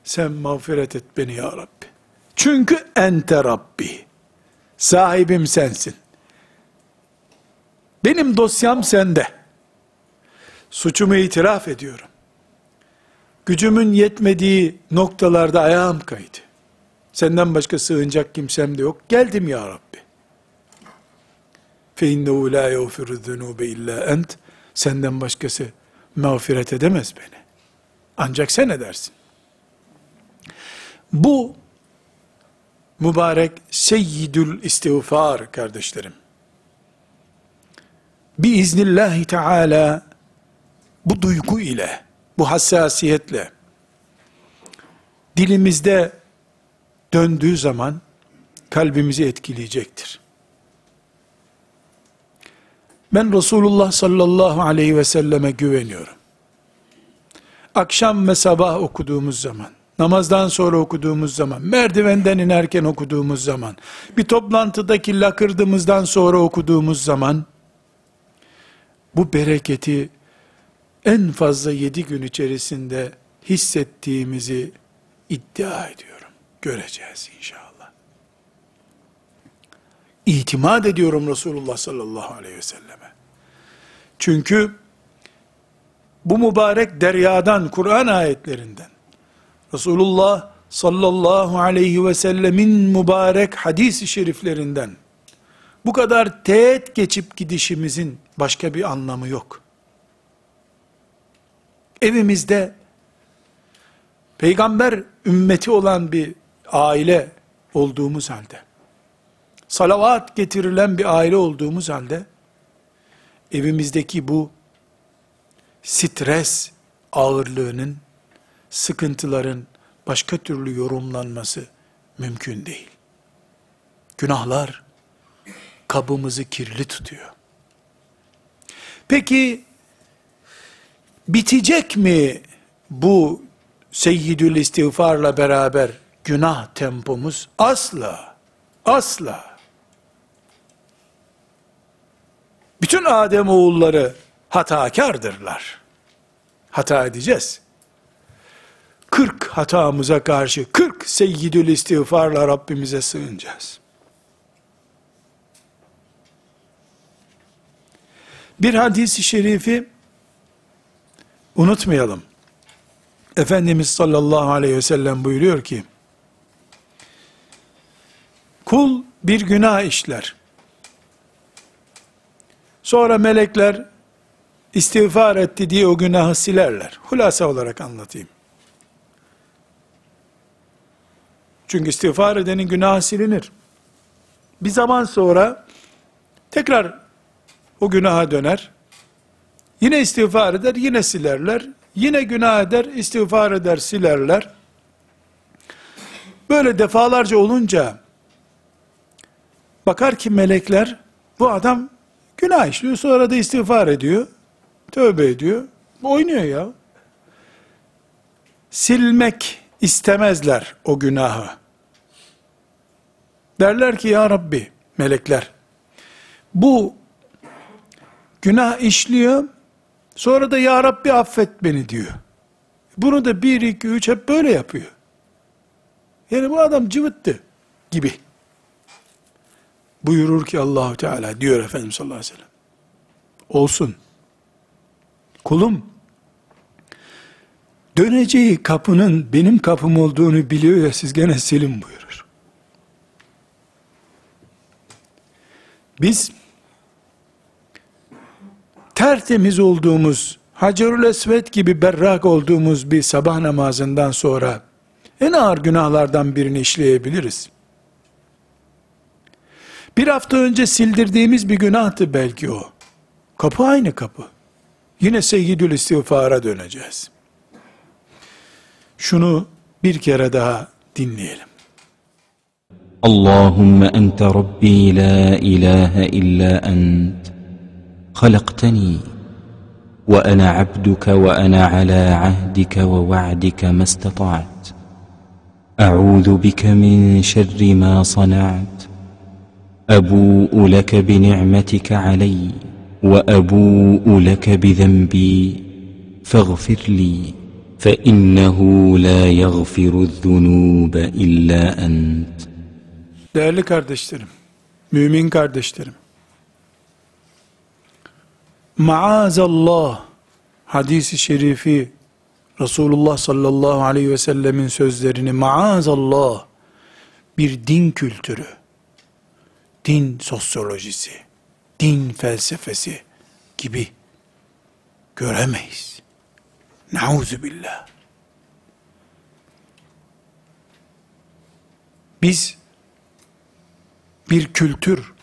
sen mağfiret et beni ya Rabbi. Çünkü ente Rabbi. Sahibim sensin. Benim dosyam sende. Suçumu itiraf ediyorum. Gücümün yetmediği noktalarda ayağım kaydı. Senden başka sığınacak kimsem de yok. Geldim ya Rabbi fe innehu la yagfiru zunube illa ent senden başkası mağfiret edemez beni. Ancak sen edersin. Bu mübarek seyyidül istiğfar kardeşlerim. Biiznillahi Teala bu duygu ile, bu hassasiyetle dilimizde döndüğü zaman kalbimizi etkileyecektir. Ben Resulullah sallallahu aleyhi ve selleme güveniyorum. Akşam ve sabah okuduğumuz zaman, namazdan sonra okuduğumuz zaman, merdivenden inerken okuduğumuz zaman, bir toplantıdaki lakırdımızdan sonra okuduğumuz zaman, bu bereketi en fazla yedi gün içerisinde hissettiğimizi iddia ediyorum. Göreceğiz inşallah. İtimat ediyorum Resulullah sallallahu aleyhi ve selleme. Çünkü bu mübarek deryadan, Kur'an ayetlerinden, Resulullah sallallahu aleyhi ve sellemin mübarek hadis-i şeriflerinden, bu kadar teğet geçip gidişimizin başka bir anlamı yok. Evimizde peygamber ümmeti olan bir aile olduğumuz halde, salavat getirilen bir aile olduğumuz halde, evimizdeki bu stres ağırlığının, sıkıntıların başka türlü yorumlanması mümkün değil. Günahlar kabımızı kirli tutuyor. Peki bitecek mi bu seyyidül istiğfarla beraber günah tempomuz? Asla. Asla. Bütün Adem oğulları hatakardırlar. Hata edeceğiz. 40 hatamıza karşı 40 seyyidül istiğfarla Rabbimize sığınacağız. Bir hadisi şerifi unutmayalım. Efendimiz sallallahu aleyhi ve sellem buyuruyor ki, kul bir günah işler. Sonra melekler istiğfar etti diye o günahı silerler. Hulasa olarak anlatayım. Çünkü istiğfar edenin günahı silinir. Bir zaman sonra tekrar o günaha döner. Yine istiğfar eder, yine silerler. Yine günah eder, istiğfar eder, silerler. Böyle defalarca olunca bakar ki melekler bu adam günah işliyor sonra da istiğfar ediyor. Tövbe ediyor. Oynuyor ya. silmek istemezler o günahı. Derler ki ya Rabbi melekler bu günah işliyor sonra da ya Rabbi affet beni diyor. Bunu da bir, iki, üç hep böyle yapıyor. Yani bu adam cıvıttı gibi. Buyurur ki Allahu Teala diyor Efendimiz sallallahu aleyhi ve sellem. Olsun. Kulum döneceği kapının benim kapım olduğunu biliyor ya siz gene silin buyurur. Biz tertemiz olduğumuz, Hacerül Esved gibi berrak olduğumuz bir sabah namazından sonra en ağır günahlardan birini işleyebiliriz. Bir hafta önce sildirdiğimiz bir günahtı belki o. Kapı aynı kapı. Yine seyyidül istiğfara döneceğiz. Şunu bir kere daha dinleyelim. اللهم أنت ربي لا إله إلا أنت خلقتني وأنا عبدك وأنا على عهدك ووعدك ما استطعت أعوذ بك من شر ما صنعت أبوء لك بنعمتك علي وأبوء لك بذنبي فاغفر لي فإنه لا يغفر الذنوب إلا أنت Değerli kardeşlerim, mümin kardeşlerim, maazallah hadisi şerifi Resulullah sallallahu aleyhi ve sellemin sözlerini maazallah bir din kültürü, din sosyolojisi, din felsefesi gibi göremeyiz. Nauzu billah. Biz bir kültür,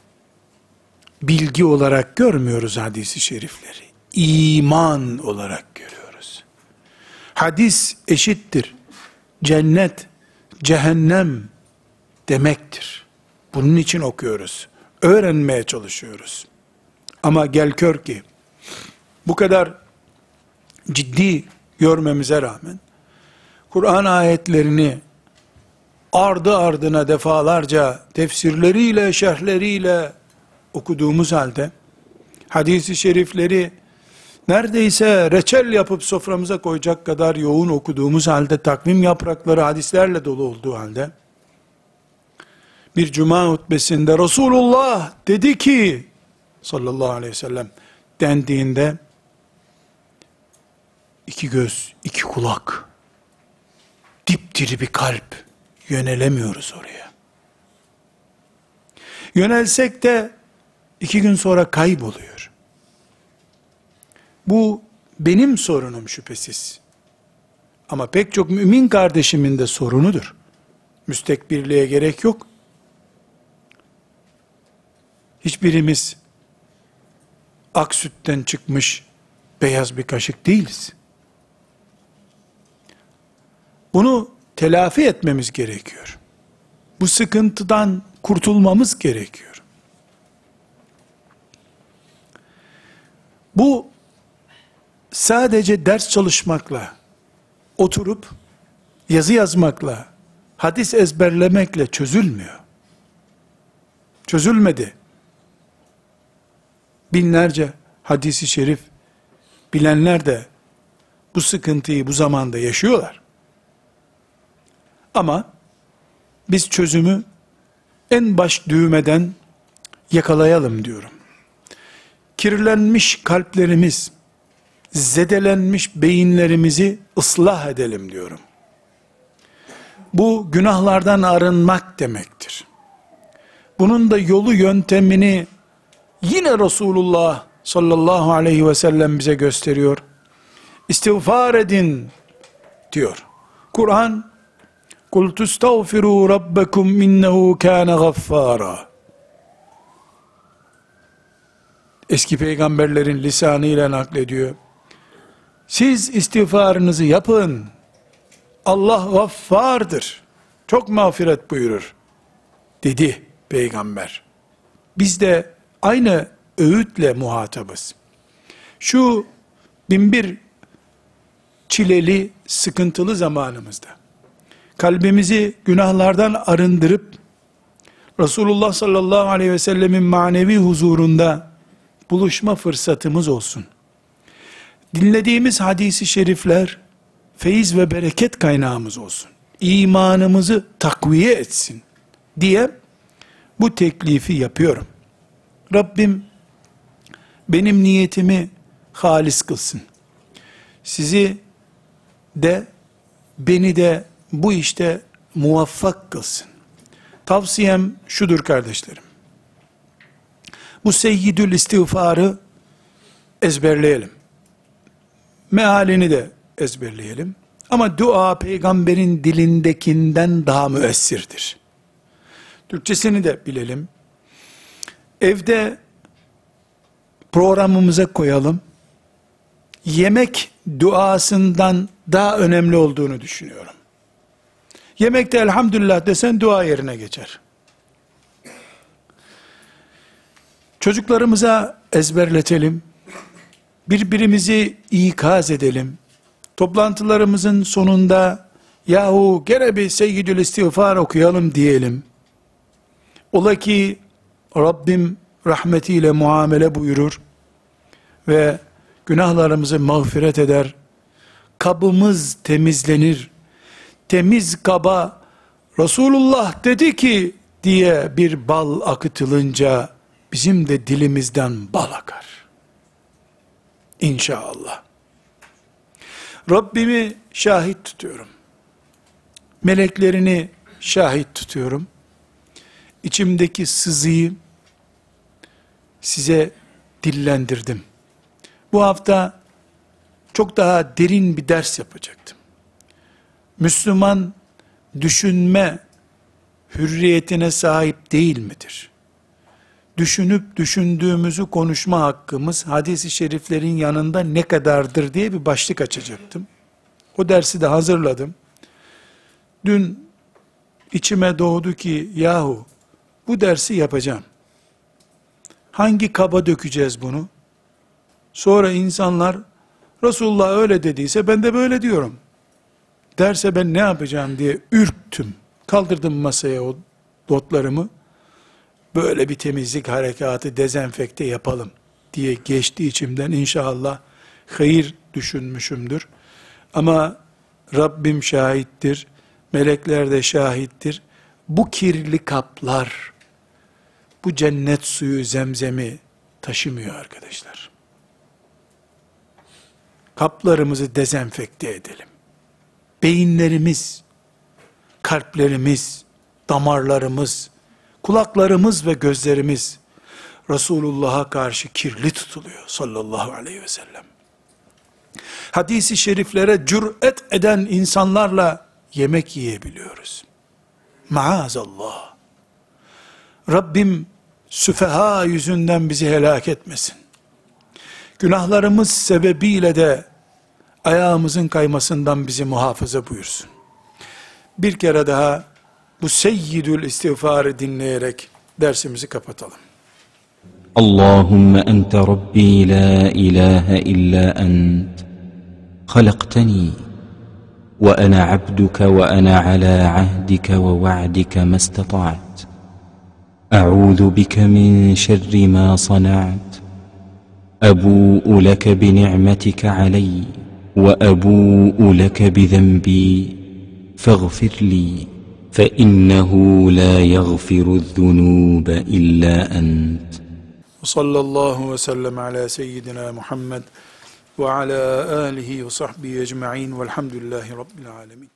bilgi olarak görmüyoruz hadisi şerifleri. İman olarak görüyoruz. Hadis eşittir. Cennet, cehennem demektir. Bunun için okuyoruz. Öğrenmeye çalışıyoruz. Ama gel kör ki, bu kadar ciddi görmemize rağmen, Kur'an ayetlerini ardı ardına defalarca tefsirleriyle, şerhleriyle okuduğumuz halde, hadisi şerifleri neredeyse reçel yapıp soframıza koyacak kadar yoğun okuduğumuz halde, takvim yaprakları hadislerle dolu olduğu halde, bir cuma hutbesinde Resulullah dedi ki, sallallahu aleyhi ve sellem, dendiğinde, iki göz, iki kulak, dipdiri bir kalp, yönelemiyoruz oraya. Yönelsek de iki gün sonra kayboluyor. Bu benim sorunum şüphesiz. Ama pek çok mümin kardeşimin de sorunudur. Müstekbirliğe gerek yok. Hiçbirimiz ak sütten çıkmış beyaz bir kaşık değiliz. Bunu telafi etmemiz gerekiyor. Bu sıkıntıdan kurtulmamız gerekiyor. Bu sadece ders çalışmakla, oturup yazı yazmakla, hadis ezberlemekle çözülmüyor. Çözülmedi. Binlerce hadisi şerif bilenler de bu sıkıntıyı bu zamanda yaşıyorlar. Ama biz çözümü en baş düğmeden yakalayalım diyorum. Kirlenmiş kalplerimiz, zedelenmiş beyinlerimizi ıslah edelim diyorum. Bu günahlardan arınmak demektir. Bunun da yolu yöntemini yine Resulullah sallallahu aleyhi ve sellem bize gösteriyor. İstiğfar edin diyor. Kur'an Kul tustağfiru rabbekum innehu kâne gaffâra. Eski peygamberlerin lisanıyla naklediyor. Siz istiğfarınızı yapın. Allah gaffardır. Çok mağfiret buyurur. Dedi peygamber. Biz de aynı öğütle muhatabız. Şu binbir çileli, sıkıntılı zamanımızda kalbimizi günahlardan arındırıp Resulullah sallallahu aleyhi ve sellemin manevi huzurunda buluşma fırsatımız olsun. Dinlediğimiz hadisi şerifler feyiz ve bereket kaynağımız olsun. İmanımızı takviye etsin diye bu teklifi yapıyorum. Rabbim benim niyetimi halis kılsın. Sizi de beni de bu işte muvaffak kılsın. Tavsiyem şudur kardeşlerim. Bu seyyidül istiğfarı ezberleyelim. Mealini de ezberleyelim. Ama dua peygamberin dilindekinden daha müessirdir. Türkçesini de bilelim. Evde programımıza koyalım. Yemek duasından daha önemli olduğunu düşünüyorum. Yemekte elhamdülillah desen dua yerine geçer. Çocuklarımıza ezberletelim. Birbirimizi ikaz edelim. Toplantılarımızın sonunda yahu gene bir seyyidül istiğfar okuyalım diyelim. Ola ki Rabbim rahmetiyle muamele buyurur ve günahlarımızı mağfiret eder. Kabımız temizlenir. Temiz kaba Resulullah dedi ki diye bir bal akıtılınca bizim de dilimizden bal akar. İnşallah. Rabbimi şahit tutuyorum. Meleklerini şahit tutuyorum. İçimdeki sızıyı size dillendirdim. Bu hafta çok daha derin bir ders yapacaktım. Müslüman düşünme hürriyetine sahip değil midir? Düşünüp düşündüğümüzü konuşma hakkımız hadisi şeriflerin yanında ne kadardır diye bir başlık açacaktım. O dersi de hazırladım. Dün içime doğdu ki yahu bu dersi yapacağım. Hangi kaba dökeceğiz bunu? Sonra insanlar Resulullah öyle dediyse ben de böyle diyorum. Derse ben ne yapacağım diye ürktüm. Kaldırdım masaya o dotlarımı. Böyle bir temizlik harekatı dezenfekte yapalım diye geçti içimden inşallah hayır düşünmüşümdür. Ama Rabbim şahittir, melekler de şahittir. Bu kirli kaplar, bu cennet suyu zemzemi taşımıyor arkadaşlar. Kaplarımızı dezenfekte edelim. Beyinlerimiz, kalplerimiz, damarlarımız, kulaklarımız ve gözlerimiz Resulullah'a karşı kirli tutuluyor sallallahu aleyhi ve sellem. Hadisi şeriflere cüret eden insanlarla yemek yiyebiliyoruz. Maazallah. Rabbim süfeha yüzünden bizi helak etmesin. Günahlarımız sebebiyle de ayağımızın kaymasından bizi muhafaza buyursun. Bir kere daha bu seyyidül istiğfarı dinleyerek dersimizi kapatalım. اللهم أنت ربي لا إله إلا أنت خلقتني وأنا عبدك وأنا على عهدك ووعدك ما استطعت أعوذ بك من شر ما صنعت. أبوء لك بنعمتك علي وأبوء لك بذنبي. فاغفر لي فإنه لا يغفر الذنوب إلا أنت. وصلى الله وسلم على سيدنا محمد وعلى آله وصحبه أجمعين والحمد لله رب العالمين.